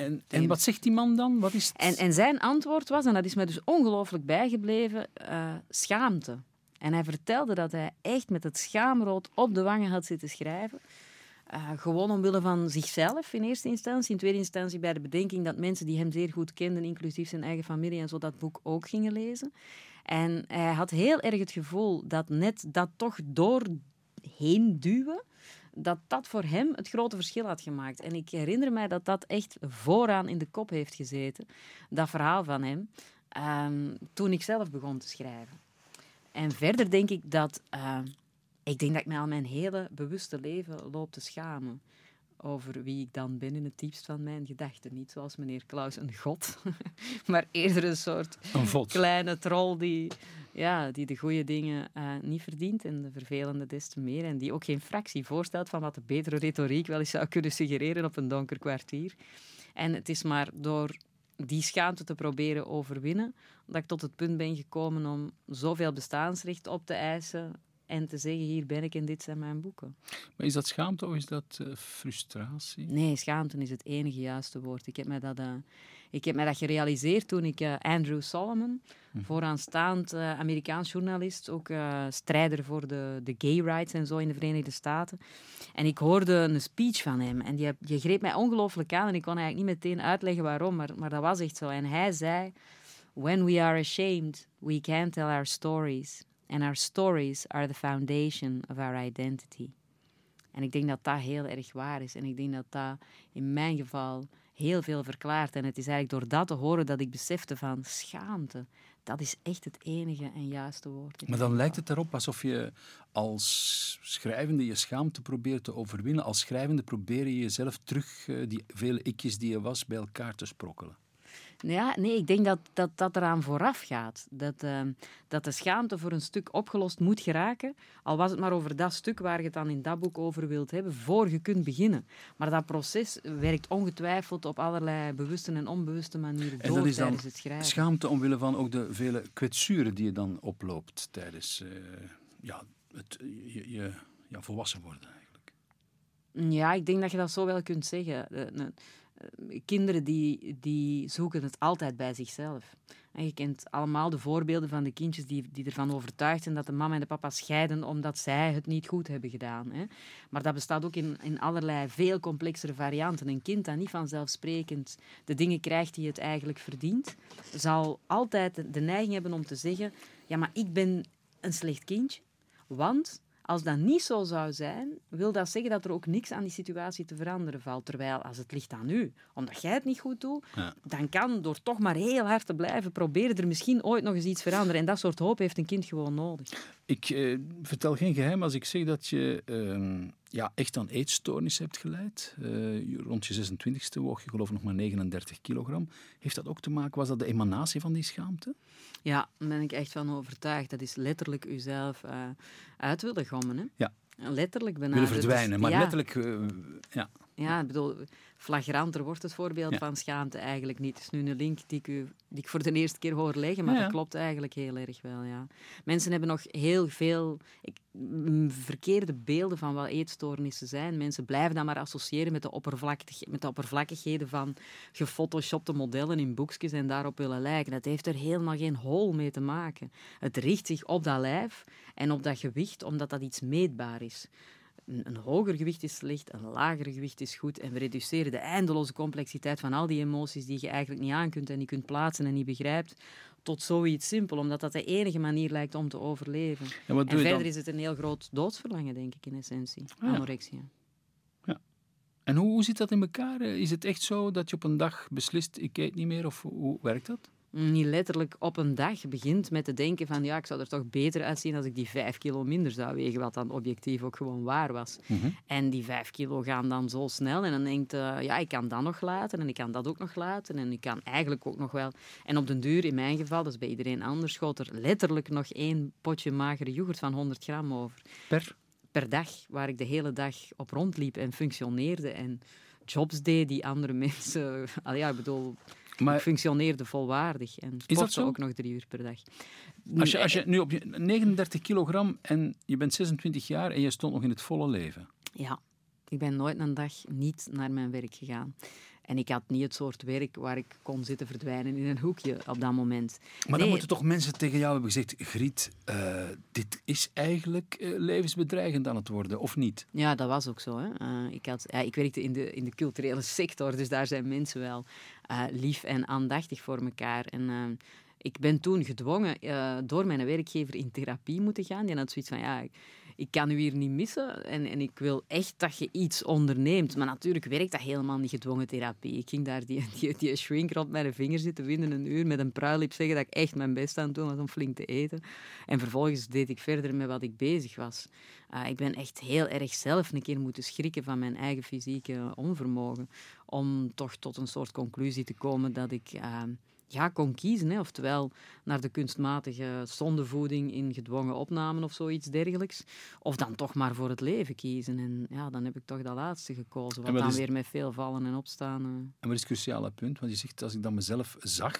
En, en wat zegt die man dan? Wat is het? en, en zijn antwoord was, en dat is mij dus ongelooflijk bijgebleven, uh, schaamte. En hij vertelde dat hij echt met het schaamrood op de wangen had zitten schrijven. Uh, gewoon omwille van zichzelf in eerste instantie. In tweede instantie bij de bedenking dat mensen die hem zeer goed kenden, inclusief zijn eigen familie en zo, dat boek ook gingen lezen. En hij had heel erg het gevoel dat net dat toch doorheen duwen, dat dat voor hem het grote verschil had gemaakt. En ik herinner mij dat dat echt vooraan in de kop heeft gezeten, dat verhaal van hem, um, toen ik zelf begon te schrijven. En verder denk ik dat, uh, ik denk dat ik mij al mijn hele bewuste leven loop te schamen over wie ik dan ben in het diepst van mijn gedachten. Niet zoals meneer Klaus een god, <laughs> maar eerder een soort een kleine troll die, ja, die de goede dingen uh, niet verdient en de vervelende des te meer. En die ook geen fractie voorstelt van wat de betere retoriek wel eens zou kunnen suggereren op een donker kwartier. En het is maar door die schaamte te proberen overwinnen, dat ik tot het punt ben gekomen om zoveel bestaansrecht op te eisen en te zeggen, hier ben ik en dit zijn mijn boeken. Maar is dat schaamte of is dat uh, frustratie? Nee, schaamte is het enige juiste woord. Ik heb mij dat, uh, ik heb mij dat gerealiseerd toen ik uh, Andrew Solomon, hm. vooraanstaand Amerikaans journalist, ook strijder voor de, de gay rights en zo in de Verenigde Staten. En ik hoorde een speech van hem en die, die greep mij ongelooflijk aan en ik kon eigenlijk niet meteen uitleggen waarom, maar, maar dat was echt zo. En hij zei... When we are ashamed, we can't tell our stories. And our stories are the foundation of our identity. En ik denk dat dat heel erg waar is. En ik denk dat dat in mijn geval heel veel verklaart. En het is eigenlijk door dat te horen dat ik besefte van schaamte. Dat is echt het enige en juiste woord. Maar dan lijkt het erop alsof je als schrijvende je schaamte probeert te overwinnen. Als schrijvende probeer je jezelf terug, eh, die vele ikjes die je was, bij elkaar te sprokkelen. Ja, nee, ik denk dat dat, dat eraan vooraf gaat. Dat, uh, dat de schaamte voor een stuk opgelost moet geraken. Al was het maar over dat stuk waar je het dan in dat boek over wilt hebben, voor je kunt beginnen. Maar dat proces werkt ongetwijfeld op allerlei bewuste en onbewuste manieren door dat is tijdens het schrijven. Schaamte omwille van ook de vele kwetsuren die je dan oploopt tijdens uh, ja, het je, je ja, volwassen worden eigenlijk. Ja, ik denk dat je dat zo wel kunt zeggen. Eh, kinderen die, die zoeken het altijd bij zichzelf. En je kent allemaal de voorbeelden van de kindjes die, die ervan overtuigd zijn dat de mama en de papa scheiden omdat zij het niet goed hebben gedaan. Hè. Maar dat bestaat ook in, in allerlei veel complexere varianten. Een kind dat niet vanzelfsprekend de dingen krijgt die het eigenlijk verdient, zal altijd de neiging hebben om te zeggen: Ja, maar ik ben een slecht kindje, want als dat niet zo zou zijn, wil dat zeggen dat er ook niks aan die situatie te veranderen valt. Terwijl als het ligt aan u, omdat jij het niet goed doet, dan kan door toch maar heel hard te blijven proberen er misschien ooit nog eens iets veranderen. En dat soort hoop heeft een kind gewoon nodig. Ik eh, vertel geen geheim als ik zeg dat je ehm, ja, echt aan eetstoornissen hebt geleid. Uh, rond je 26e woog je geloof ik nog maar 39 kilogram. Heeft dat ook te maken, was dat de emanatie van die schaamte? Ja, daar ben ik echt van overtuigd. Dat is letterlijk uzelf uh, uit willen gommen. Hè? Ja. Letterlijk benaderd. Willen verdwijnen, maar letterlijk... Uh, ja. Ja, ik bedoel, flagranter wordt het voorbeeld van schaamte eigenlijk niet. Het is nu een link die ik, u, die ik voor de eerste keer hoor leggen, maar dat klopt eigenlijk heel erg wel. Ja. Mensen hebben nog heel veel ik, verkeerde beelden van wat eetstoornissen zijn. Mensen blijven dat maar associëren met de, oppervlakkig, met de oppervlakkigheden van gefotoshopte modellen in boekjes en daarop willen lijken. Dat heeft er helemaal geen hol mee te maken. Het richt zich op dat lijf en op dat gewicht, omdat dat iets meetbaar is een, een, hoger gewicht is slecht, een lager gewicht is goed. En we reduceren de eindeloze complexiteit van al die emoties die je eigenlijk niet aan kunt en niet kunt plaatsen en niet begrijpt, tot zoiets simpel, omdat dat de enige manier lijkt om te overleven. en verder is het een heel groot doodsverlangen, denk ik, in essentie. Ah, Anorexia. Ja. En hoe, hoe zit dat in elkaar? Is het echt zo dat je op een dag beslist, ik eet niet meer, of hoe werkt dat? Niet letterlijk op een dag begint met te denken van ja, ik zou er toch beter uitzien als ik die vijf kilo minder zou wegen, wat dan objectief ook gewoon waar was. Mhm. En die vijf kilo gaan dan zo snel en dan denkt uh, ja, ik kan dat nog laten en ik kan dat ook nog laten en ik kan eigenlijk ook nog wel. En op den duur, in mijn geval, dat is bij iedereen anders, schoot er letterlijk nog één potje magere yoghurt van 100 gram over. Per? Per dag, waar ik de hele dag op rondliep en functioneerde en jobs deed die andere <laughs> mensen... Al ja, ik bedoel... Maar, ik functioneerde volwaardig en sportte ook nog drie uur per dag. Als je, als je nu op je 39 kilogram en je bent 26 jaar en je stond nog in het volle leven. Ja, ik ben nooit een dag niet naar mijn werk gegaan. En ik had niet het soort werk waar ik kon zitten verdwijnen in een hoekje op dat moment. Maar dan moeten toch mensen tegen jou hebben gezegd: Griet, eh, dit is eigenlijk eh, levensbedreigend aan het worden, of niet? Ja, dat was ook zo. Hè. Eh, ik, had, ja, ik werkte in de, in de culturele <laughs> sector, dus daar zijn mensen wel lief en aandachtig voor elkaar. En ik ben toen gedwongen door mijn werkgever in therapie moeten gaan. Die had zoiets van, ja, ik, kan u hier niet missen en, en ik wil echt dat je iets onderneemt. Maar natuurlijk werkt dat helemaal niet gedwongen therapie. Ik ging daar die, die, die shrink rond mijn vinger zitten winnen een uur met een pruilip zeggen dat ik echt mijn best aan het doen was om flink te eten. En vervolgens deed ik verder met wat ik bezig was. Uh, ik ben echt heel erg zelf een keer moeten schrikken van mijn eigen fysieke onvermogen. Om toch tot een soort conclusie te komen dat ik uh, ja, kon kiezen. Hè. Oftewel naar de kunstmatige zondevoeding in gedwongen opnamen of zoiets dergelijks. Of dan toch maar voor het leven kiezen. En ja, dan heb ik toch dat laatste gekozen. Wat wat dan is- weer met veel vallen en opstaan. uh. En wat is het cruciale punt? Want je zegt, als ik dan mezelf zag,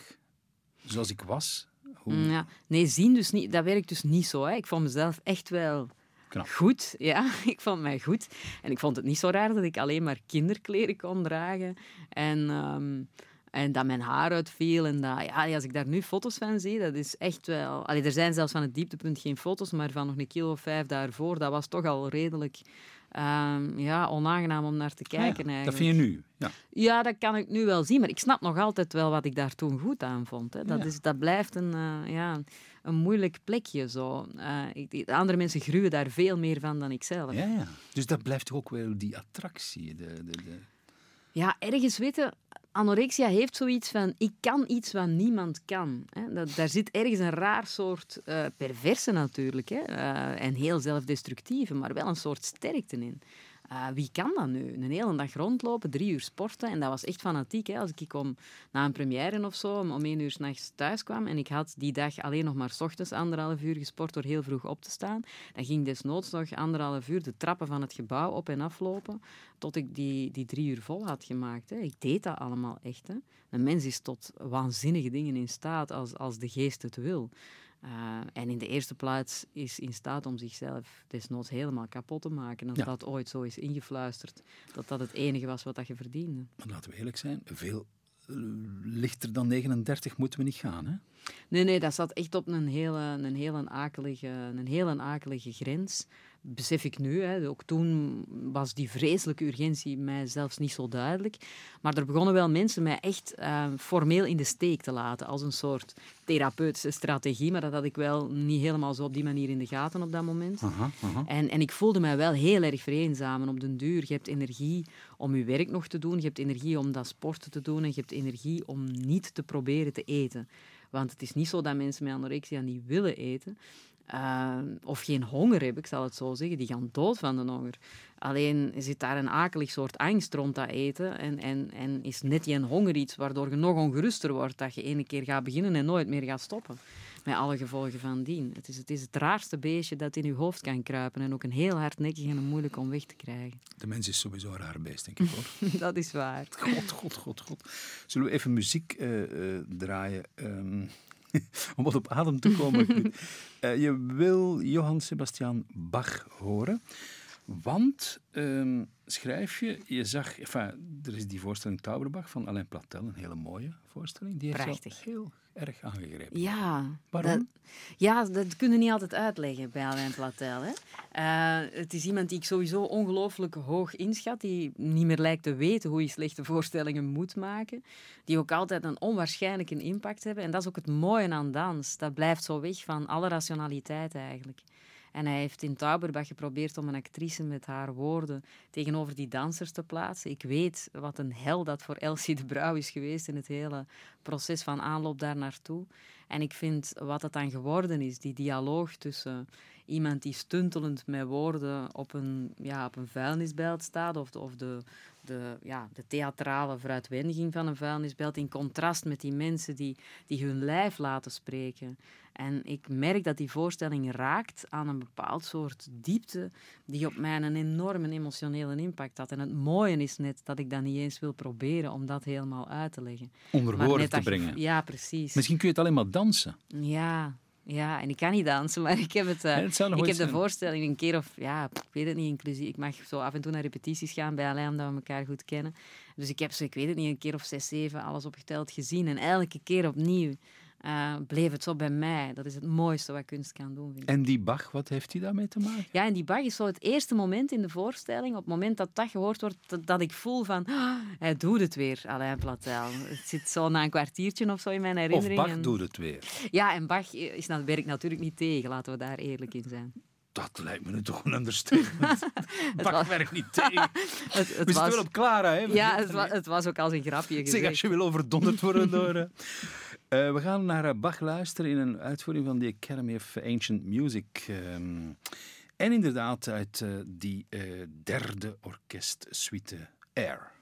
zoals ik was, hoe... Mm, Ja. Nee, zien dus niet. Dat werkt dus niet zo. Hè. Ik vond mezelf echt wel Knap. goed. <laughs> Ja, ik vond mij goed. En ik vond het niet zo raar dat ik alleen maar kinderkleren kon dragen. En, ehm, en dat mijn haar uitviel. En dat, ja, als ik daar nu foto's van zie, dat is echt wel... Allee, er zijn zelfs van het dieptepunt geen foto's, maar van nog een kilo of vijf daarvoor, dat was toch al redelijk... ehm, ja, onaangenaam om naar te Ah ja, kijken eigenlijk. dat vind je nu? Ja. Ja, dat kan ik nu wel zien, maar ik snap nog altijd wel wat ik daar toen goed aan vond. Hè. Dat, Ja. is, dat blijft een, eh, ja, een moeilijk plekje. Zo. Eh, ik, andere mensen gruwen daar veel meer van dan ik zelf. Ja, ja. Dus dat blijft toch ook wel die attractie. De, de, de... Ja, ergens weten, anorexia heeft zoiets van, ik kan iets wat niemand kan. Hè. Dat, daar zit ergens een raar soort eh, perverse natuurlijk, hè. eh, en heel zelfdestructieve, maar wel een soort sterkte in. Eh, wie kan dat nu? Een hele dag rondlopen, drie uur sporten. En dat was echt fanatiek. Hè? Als ik om, na een première of zo om, één uur s'nachts thuis kwam en ik had die dag alleen nog maar 's ochtends anderhalf uur gesport door heel vroeg op te staan, dan ging desnoods nog anderhalf uur de trappen van het gebouw op en aflopen tot ik die, die drie uur vol had gemaakt. Hè. Ik deed dat allemaal echt. Hè. Een mens is tot waanzinnige dingen in staat als, als de geest het wil. Uh, en in de eerste plaats is in staat om zichzelf desnoods helemaal kapot te maken. Als Ja. dat ooit zo is ingefluisterd, dat dat het enige was wat dat je verdiende. Maar laten we eerlijk zijn, veel eh, lichter dan 39 moeten we niet gaan. Hè? Nee, nee, dat zat echt op een hele, een hele, akelige, een hele akelige grens. Besef ik nu. Hè. Ook toen was die vreselijke urgentie mij zelfs niet zo duidelijk. Maar er begonnen wel mensen mij echt uh, formeel in de steek te laten. Als een soort therapeutische strategie. Maar dat had ik wel niet helemaal zo op die manier in de gaten op dat moment. Aha, aha. En, en ik voelde mij wel heel erg vereenzamen op den duur. Je hebt energie om je werk nog te doen. Je hebt energie om dat sporten te doen. En je hebt energie om niet te proberen te eten. Want het is niet zo dat mensen met anorexia niet willen eten. Uh, of geen honger hebben, ik zal het zo zeggen. Die gaan dood van de honger. Alleen zit daar een akelig soort angst rond dat eten. En, en, en is net die honger iets waardoor je nog ongeruster wordt. Dat je ene keer gaat beginnen en nooit meer gaat stoppen. Met alle gevolgen van dien. Het is, het is het raarste beestje dat in je hoofd kan kruipen. En ook een heel hardnekkig en moeilijk om weg te krijgen. De mens is sowieso een raar beest, denk ik hoor. <laughs> dat is waar. God, god, god, god. Zullen we even muziek uh, uh, draaien? Um, <laughs> om wat op adem te komen. uh, <laughs> je wil Johann Sebastian Bach horen. Want, um, schrijf je, je zag, enfin, er is die voorstelling Tauberbach van Alain Platel, een hele mooie voorstelling. Die heeft Prachtig. heel erg aangegrepen. Ja. Waarom? Dat, ja, dat kunnen niet altijd uitleggen bij Alain Platel. Hè. Uh, het is iemand die ik sowieso ongelooflijk hoog inschat, die niet meer lijkt te weten hoe je slechte voorstellingen moet maken, die ook altijd een onwaarschijnlijke impact hebben. En dat is ook het mooie aan dans. Dat blijft zo weg van alle rationaliteit eigenlijk. En hij heeft in Tauberbach geprobeerd om een actrice met haar woorden tegenover die dansers te plaatsen. Ik weet wat een hel dat voor Elsie de Brouw is geweest in het hele proces van aanloop daar naartoe. En ik vind wat het dan geworden is, die dialoog tussen iemand die stuntelend met woorden op een, ja, op een vuilnisbelt staat, of de, of de, de, ja, de theatrale vooruitwendiging van een vuilnisbelt, in contrast met die mensen die, die hun lijf laten spreken. En ik merk dat die voorstelling raakt aan een bepaald soort diepte die op mij een enorme emotionele impact had. En het mooie is net dat ik dat niet eens wil proberen om dat helemaal uit te leggen. Onder woorden te brengen. Je, ja, precies. Misschien kun je het alleen maar dansen. Ja, Ja, en ik kan niet dansen, maar ik heb, het, uh, nog ik heb de voorstelling een keer of, ja, ik weet het niet, inclusief. Ik mag zo af en toe naar repetities gaan bij Alain, omdat we elkaar goed kennen. Dus ik heb zo, ik weet het niet, een keer of zes, zeven, alles opgeteld gezien. En elke keer opnieuw eh, bleef het zo bij mij. Dat is het mooiste wat kunst kan doen, vind ik. En die Bach, wat heeft hij daarmee te maken? Ja, en die Bach is zo het eerste moment in de voorstelling, op het moment dat dat gehoord wordt, dat, dat ik voel van, "Ah, hij doet het weer, Alain Platel. Het zit zo na een kwartiertje of zo in mijn Of herinnering. Bach en- doet het weer. Ja, en Bach is, nou, werkt natuurlijk niet tegen, laten we daar eerlijk in zijn. Dat lijkt me nu toch een understatement. <laughs> Bach werkt niet tegen. <laughs> Het, het We zitten was, wel op Clara, hè? ja, het, wa- het was ook als een grapje Zeg, gezegd. als je wil overdonderd worden door... <laughs> eh. We gaan naar eh, Bach luisteren in een uitvoering van de Academy of Ancient Music. ehm, en inderdaad uit eh, die eh, derde orkestsuite Air.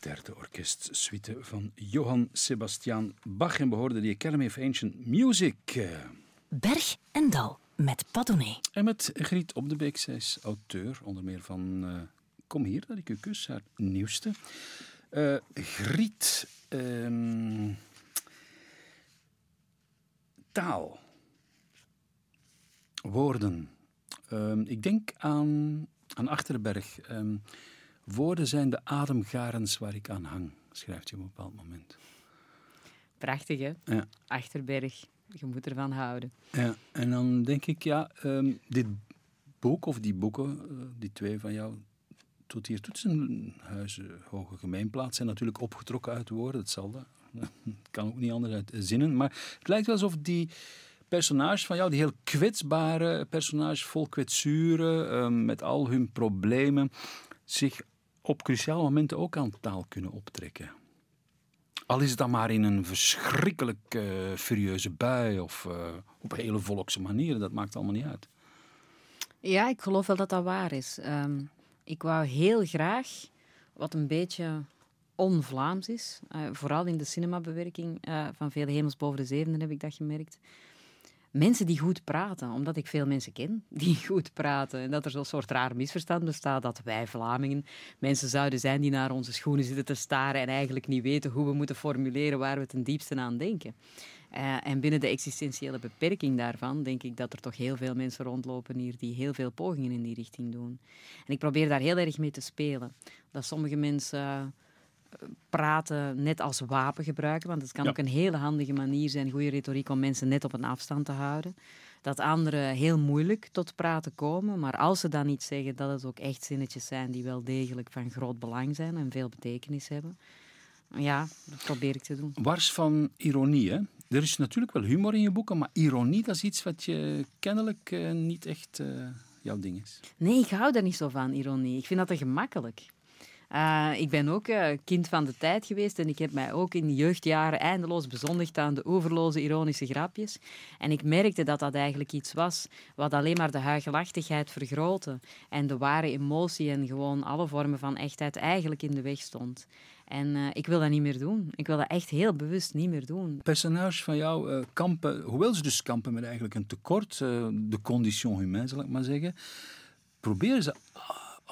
Derde orkestsuite van Johann Sebastian Bach. En behoorde die Academy of Ancient Music. Berg en Dal met Padone. En met Griet Op de Beek. Zij is auteur, onder meer van uh, Kom hier, dat ik u kus, haar nieuwste. Uh, Griet, um, taal, woorden. Um, ik denk aan, aan Achterberg. Um, woorden zijn de ademgarens waar ik aan hang, schrijft hij op een bepaald moment. Prachtig, hè? Ja. Achterberg. Je moet ervan houden. Ja, en dan denk ik, ja, um, dit boek of die boeken, uh, die twee van jou, tot hier Toetsenhuizen, Hoge Gemeenplaats, zijn natuurlijk opgetrokken uit woorden. Het zal dat. Het kan ook niet anders uit zinnen. Maar het lijkt wel alsof die personages van jou, die heel kwetsbare personages, vol kwetsuren, um, met al hun problemen, zich op cruciale momenten ook aan taal kunnen optrekken. Al is het dan maar in een verschrikkelijk uh, furieuze bui of uh, op hele volkse manieren, dat maakt allemaal niet uit. Ja, ik geloof wel dat dat waar is. Um, ik wou heel graag wat een beetje on-Vlaams is, uh, vooral in de cinemabewerking van Vele Hemels Boven de Zevenen heb ik dat gemerkt mensen die goed praten, omdat ik veel mensen ken die <laughs> goed praten. En dat er zo'n soort raar misverstand bestaat dat wij Vlamingen mensen zouden zijn die naar onze schoenen zitten te staren en eigenlijk niet weten hoe we moeten formuleren waar we ten diepste aan denken. Uh, en binnen de existentiële beperking daarvan denk ik dat er toch heel veel mensen rondlopen hier die heel veel pogingen in die richting doen. En ik probeer daar heel erg mee te spelen. Dat sommige mensen... Praten net als wapen gebruiken. Want het kan ook een hele handige manier zijn, goede retoriek, om mensen net op een afstand te houden. Dat anderen heel moeilijk tot praten komen, maar als ze dan niet zeggen, dat het ook echt zinnetjes zijn die wel degelijk van groot belang zijn en veel betekenis hebben. Ja, dat probeer ik te doen. Wars van ironie, hè? Er is natuurlijk wel humor in je boeken, maar ironie, dat is iets wat je kennelijk uh, niet echt uh, jouw ding is. Nee, ik hou daar niet zo van, ironie. Ik vind dat te gemakkelijk. Uh, ik ben ook uh, kind van de tijd geweest en ik heb mij ook in de jeugdjaren eindeloos bezondigd aan de overloze ironische grapjes. En ik merkte dat dat eigenlijk iets was wat alleen maar de huigelachtigheid vergrootte en de ware emotie en gewoon alle vormen van echtheid eigenlijk in de weg stond. En uh, ik wil dat niet meer doen. Ik wil dat echt heel bewust niet meer doen. Personages van jou kampen, hoewel ze dus kampen met eigenlijk een tekort, de condition humaine zal ik maar zeggen, proberen ze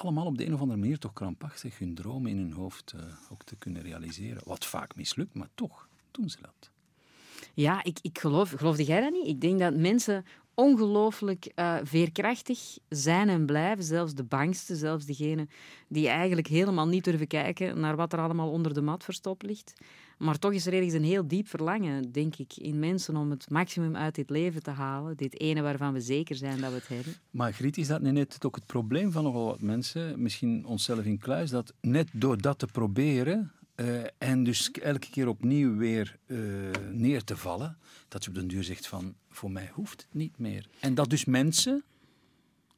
allemaal op de een of andere manier toch krampachtig hun dromen in hun hoofd uh, ook te kunnen realiseren. Wat vaak mislukt, maar toch doen ze dat. Ja, ik, ik geloof, geloofde jij dat niet? Ik denk dat mensen ongelooflijk uh, veerkrachtig zijn en blijven. Zelfs de bangste, zelfs degene die eigenlijk helemaal niet durven kijken naar wat er allemaal onder de mat verstopt ligt. Maar toch is er ergens een heel diep verlangen, denk ik, in mensen om het maximum uit dit leven te halen. Dit ene waarvan we zeker zijn dat we het hebben. Maar Griet, is dat net ook het probleem van nogal wat mensen, misschien onszelf in kluis, dat net door dat te proberen uh, en dus elke keer opnieuw weer uh, neer te vallen, dat je op den duur zegt van, voor mij hoeft het niet meer. En dat dus mensen...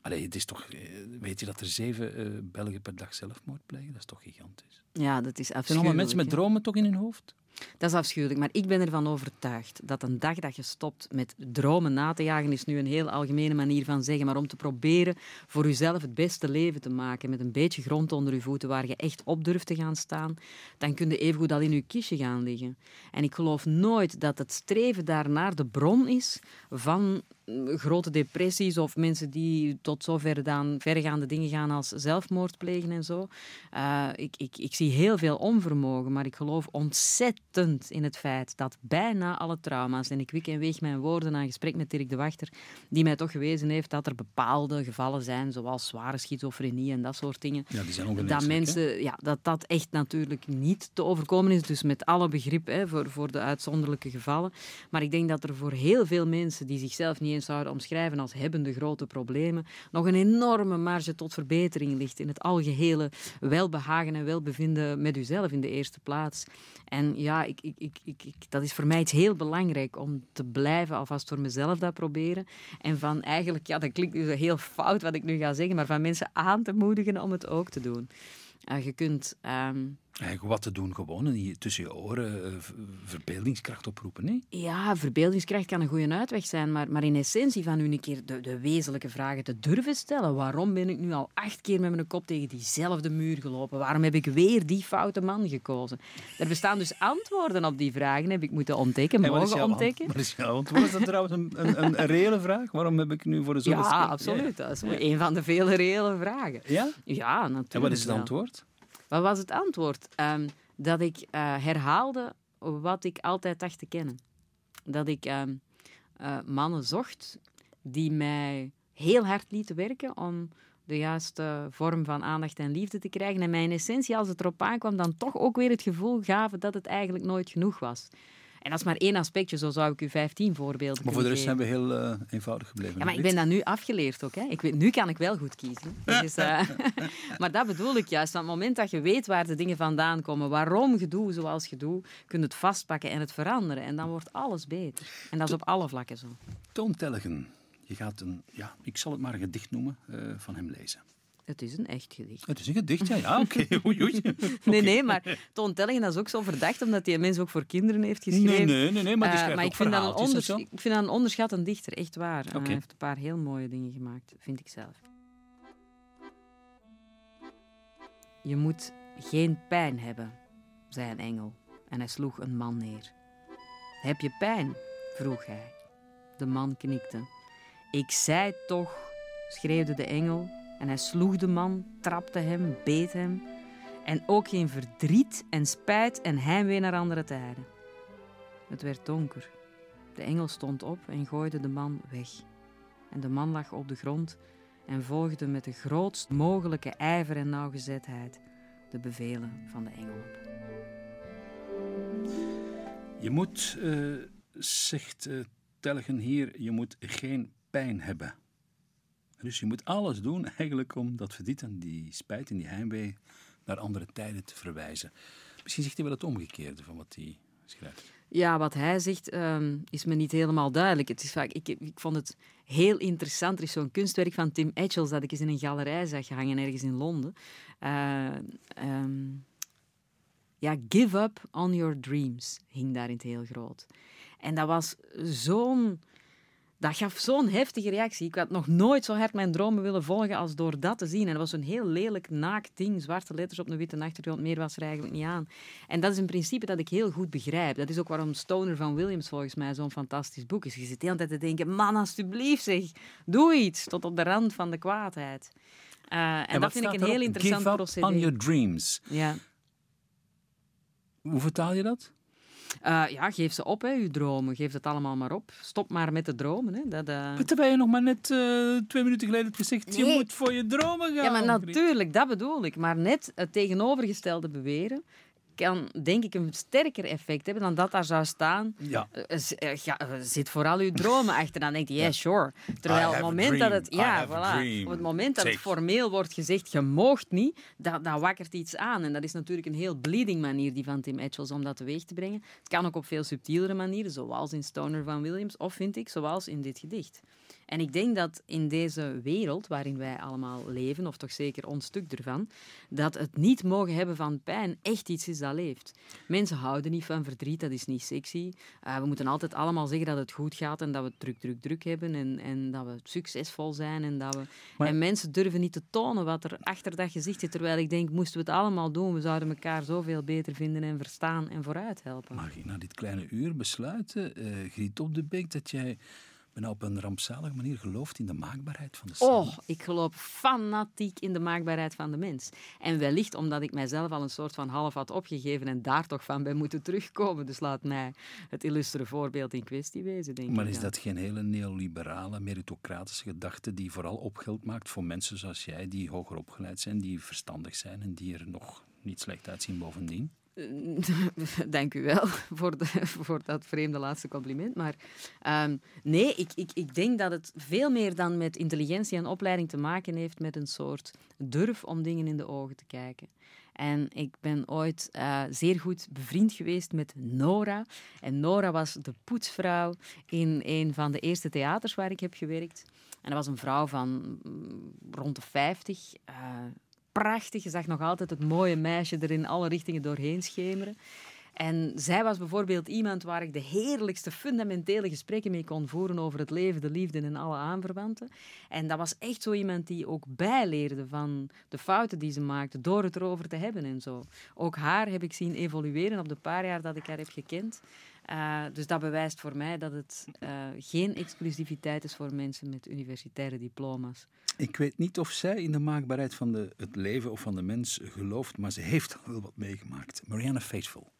Allee, het is toch, eh, weet je dat er zeven uh, Belgen per dag zelfmoord plegen? Dat is toch gigantisch. Ja, dat is afschuwelijk. Zijn allemaal mensen met dromen toch in hun hoofd? Dat is afschuwelijk, maar ik ben ervan overtuigd dat een dag dat je stopt met dromen na te jagen, is nu een heel algemene manier van zeggen, maar om te proberen voor jezelf het beste leven te maken, met een beetje grond onder je voeten, waar je echt op durft te gaan staan, dan kun je evengoed al in je kistje gaan liggen. En ik geloof nooit dat het streven daarnaar de bron is van grote depressies of mensen die tot zover dan verregaande dingen gaan als zelfmoord plegen en zo. Uh, ik, ik, ik zie heel veel onvermogen, maar ik geloof ontzettend in het feit dat bijna alle trauma's, en ik wik en weeg mijn woorden aan gesprek met Dirk de Wachter, die mij toch gewezen heeft dat er bepaalde gevallen zijn, zoals zware schizofrenie en dat soort dingen. Ja, die zijn dat mensen, ja, dat dat echt natuurlijk niet te overkomen is, dus met alle begrip hè, voor, voor de uitzonderlijke gevallen. Maar ik denk dat er voor heel veel mensen die zichzelf niet eens zouden omschrijven als hebbende grote problemen, nog een enorme marge tot verbetering ligt in het algehele welbehagen en welbevinden met uzelf in de eerste plaats. En ja, ik, ik, ik, ik, dat is voor mij iets heel belangrijk om te blijven alvast voor mezelf dat proberen. En van eigenlijk, ja, dat klinkt dus heel fout wat ik nu ga zeggen, maar van mensen aan te moedigen om het ook te doen. Uh, je kunt... Um, Eigenlijk wat te doen, gewoon en tussen je oren eh, verbeeldingskracht oproepen. Nee? Ja, verbeeldingskracht kan een goede uitweg zijn, maar, maar in essentie van u een keer de, de wezenlijke vragen te durven stellen. Waarom ben ik nu al acht keer met mijn kop tegen diezelfde muur gelopen? Waarom heb ik weer die foute man gekozen? Er bestaan dus antwoorden op die vragen, heb ik moeten ontdekken, mogen ontdekken. Wat is jouw antwoord? Is dat trouwens een, een, een, reële vraag? Waarom heb ik nu voor de zoveelste Ja, absoluut. Dat is een van de vele reële vragen. Ja? Ja, natuurlijk. En wat is het antwoord? Wat was het antwoord? Ehm, dat ik eh, herhaalde wat ik altijd dacht te kennen. Dat ik ehm, eh, mannen zocht die mij heel hard lieten werken om de juiste vorm van aandacht en liefde te krijgen. En mij in essentie, als het erop aankwam, dan toch ook weer het gevoel gaven dat het eigenlijk nooit genoeg was. En dat is maar één aspectje, zo zou ik u 15 voorbeelden Maar voor de rest geven. zijn we heel eh, eenvoudig gebleven. Ja, maar ik ben dat nu afgeleerd ook. Hè. Ik weet, nu kan ik wel goed kiezen. Is, eh, <laughs> maar dat bedoel ik juist. Van het moment dat je weet waar de dingen vandaan komen, waarom je doet zoals je doet, kun je het vastpakken en het veranderen. En dan wordt alles beter. En dat is op alle vlakken zo. Toon Tellegen. Je gaat een, ja, ik zal het maar een gedicht noemen, eh, van hem lezen. Het is een echt gedicht. Het is een gedicht, ja. ja Oké, <laughs> oei, oei. Nee, nee, maar Toon Tellingen, dat is ook zo verdacht, omdat die mens ook voor kinderen heeft geschreven. Nee, nee, nee, nee, maar die Eh, maar ik vind, dat een onders- ik vind dat een dichter, echt waar. Eh. Hij heeft een paar heel mooie dingen gemaakt, vind ik zelf. Je moet geen pijn hebben, zei een engel, en hij sloeg een man neer. Heb je pijn? vroeg hij. De man knikte. Ik zei toch, schreeuwde de engel, en hij sloeg de man, trapte hem, beet hem. En ook geen verdriet en spijt en heimwee naar andere tijden. Het werd donker. De engel stond op en gooide de man weg. En de man lag op de grond en volgde met de grootst mogelijke ijver en nauwgezetheid de bevelen van de engel op. Je moet, eh, zegt eh, Telgen hier, je moet geen pijn hebben. Dus je moet alles doen eigenlijk om dat verdriet en die spijt en die heimwee naar andere tijden te verwijzen. Misschien zegt hij wel het omgekeerde van wat hij schrijft. Ja, wat hij zegt ehm, is me niet helemaal duidelijk. Het is vaak, ik, ik vond het heel interessant. Er is zo'n kunstwerk van Tim Etchells dat ik eens in een galerij zag hangen ergens in Londen. Eh, ehm, ja, Give Up on Your Dreams hing daar in het heel groot. En dat was zo'n... Dat gaf zo'n heftige reactie. Ik had nog nooit zo hard mijn dromen willen volgen als door dat te zien. En dat was een heel lelijk naakt ding, zwarte letters op een witte achtergrond. Meer was er eigenlijk niet aan. En dat is een principe dat ik heel goed begrijp. Dat is ook waarom Stoner van Williams volgens mij zo'n fantastisch boek is. Je zit de hele tijd te denken, man, alsjeblieft zeg, doe iets. Tot op de rand van de kwaadheid. Eh, en, dat vind ik een heel interessant Give up procedé. on your dreams. Ja. Hoe vertaal je dat? Eh, ja, geef ze op, hè, uw dromen. Geef het allemaal maar op. Stop maar met de dromen. Hè. Dat, eh, Terwijl je nog maar net eh, twee minuten geleden hebt gezegd, je moet voor je dromen gaan. Ja, maar natuurlijk, dat bedoel ik. Maar net het tegenovergestelde beweren kan, denk ik, een sterker effect hebben dan dat daar zou staan. Ja. Eh, eh, eh, zit vooral uw dromen <laughs> achter. Dan denk je, yeah, sure. Terwijl op het moment dat het, ja, voilà, op het moment dat het formeel wordt gezegd, je moogt niet, dat, dat wakkert iets aan. En dat is natuurlijk een heel bleeding manier die van Tim Etchells om dat teweeg te brengen. Het kan ook op veel subtielere manieren, zoals in Stoner van Williams, of vind ik, zoals in dit gedicht. En ik denk dat in deze wereld waarin wij allemaal leven, of toch zeker ons stuk ervan, dat het niet mogen hebben van pijn echt iets is dat leeft. Mensen houden niet van verdriet, dat is niet sexy. Uh, we moeten altijd allemaal zeggen dat het goed gaat en dat we druk, druk, druk hebben en, en dat we succesvol zijn. En, dat we... Maar- en mensen durven niet te tonen wat er achter dat gezicht zit. Terwijl ik denk, moesten we het allemaal doen, we zouden elkaar zoveel beter vinden en verstaan en vooruit helpen. Mag ik na dit kleine uur besluiten, eh Griet op de Beek, dat jij bijna op een rampzalige manier gelooft in de maakbaarheid van de Oh, samen? ik geloof fanatiek in de maakbaarheid van de mens. En wellicht omdat ik mijzelf al een soort van half had opgegeven en daar toch van ben moeten terugkomen. Dus laat mij het illustere voorbeeld in kwestie wezen, denk Maar ik. is dan. dat geen hele neoliberale, meritocratische gedachte die vooral opgeld maakt voor mensen zoals jij, die hoger opgeleid zijn, die verstandig zijn en die er nog niet slecht uitzien bovendien? <laughs> Dank u wel <laughs> voor, de, voor dat vreemde laatste compliment. Maar ehm, nee, ik, ik, ik denk dat het veel meer dan met intelligentie en opleiding te maken heeft met een soort durf om dingen in de ogen te kijken. En ik ben ooit eh, zeer goed bevriend geweest met Nora. En Nora was de poetsvrouw in een van de eerste theaters waar ik heb gewerkt. En dat was een vrouw van mm, rond de 50. eh, prachtig. Je zag nog altijd het mooie meisje er in alle richtingen doorheen schemeren. En zij was bijvoorbeeld iemand waar ik de heerlijkste fundamentele gesprekken mee kon voeren over het leven, de liefde en alle aanverwanten. En dat was echt zo iemand die ook bijleerde van de fouten die ze maakte door het erover te hebben en zo. Ook haar heb ik zien evolueren op de paar jaar dat ik haar heb gekend. Uh, dus dat bewijst voor mij dat het uh, geen exclusiviteit is voor mensen met universitaire diploma's. Ik weet niet of zij in de maakbaarheid van de, het leven of van de mens gelooft, maar ze heeft al wel wat meegemaakt. Marianne Faithful.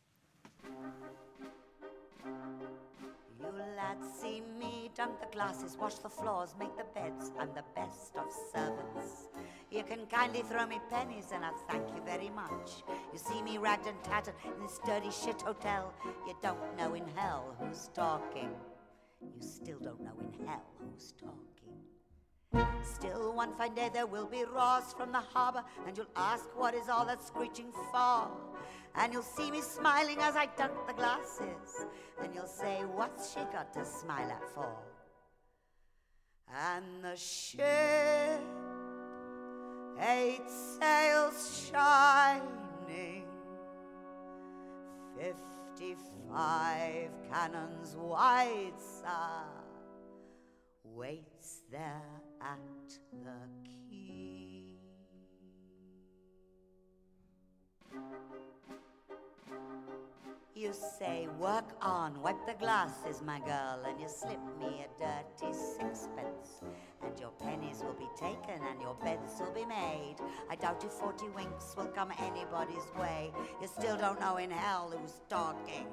Dunk the glasses, wash the floors, make the beds. I'm the best of servants. You can kindly throw me pennies and I'll thank you very much. You see me ragged and tattered in this dirty shit hotel. You don't know in hell who's talking. You still don't know in hell who's talking. Still, one fine day there will be Ross from the harbour, and you'll ask what is all that screeching for. And you'll see me smiling as I dunk the glasses, and you'll say, What's she got to smile at for? And the ship eight sails shining, fifty-five cannons wide, sir, waits there at the quay. You say, work on, wipe the glasses, my girl, and you slip me a dirty sixpence. And your pennies will be taken and your beds will be made. I doubt if 40 winks will come anybody's way. You still don't know in hell who's talking.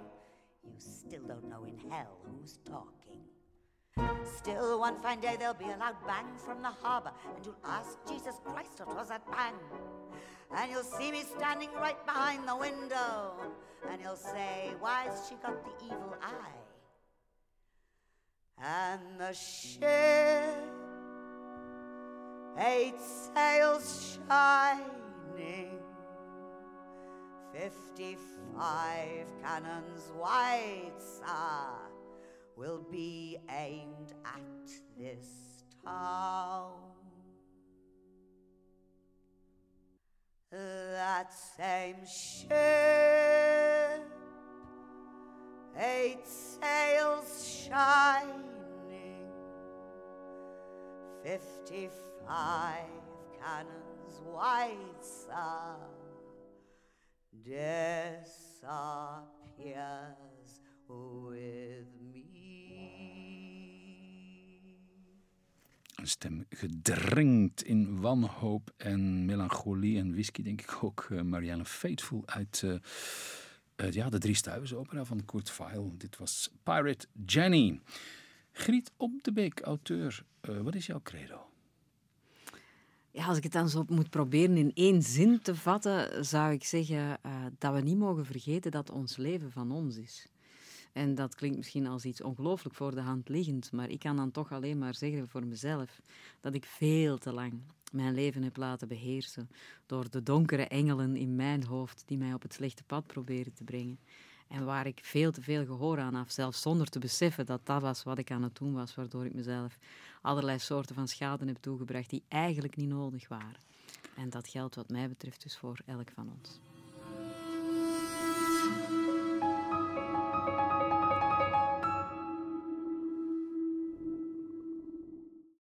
You still don't know in hell who's talking. Still, one fine day there'll be a loud bang from the harbour, and you'll ask Jesus Christ what was that bang? And you'll see me standing right behind the window, and you'll say, Why's she got the evil eye? And the ship, eight sails shining, fifty-five cannons wide, sir, will be aimed at this town. That same ship, eight sails shining, fifty-five cannons white, sir, disappears with Een stem gedrenkt in wanhoop en melancholie en whisky, denk ik ook. Uh, Marianne Faithful uit uh, uh, ja, de Drie Stuivers opera van Kurt Weill. Dit was Pirate Jenny. Griet Op de Beek, auteur. wat is jouw credo? Ja, als ik het dan zo moet proberen in één zin te vatten, zou ik zeggen dat we niet mogen vergeten dat ons leven van ons is. En dat klinkt misschien als iets ongelooflijk voor de hand liggend, maar ik kan dan toch alleen maar zeggen voor mezelf dat ik veel te lang mijn leven heb laten beheersen door de donkere engelen in mijn hoofd die mij op het slechte pad proberen te brengen. En waar ik veel te veel gehoor aan af, zelfs zonder te beseffen dat dat was wat ik aan het doen was, waardoor ik mezelf allerlei soorten van schade heb toegebracht die eigenlijk niet nodig waren. En dat geldt wat mij betreft dus voor elk van ons.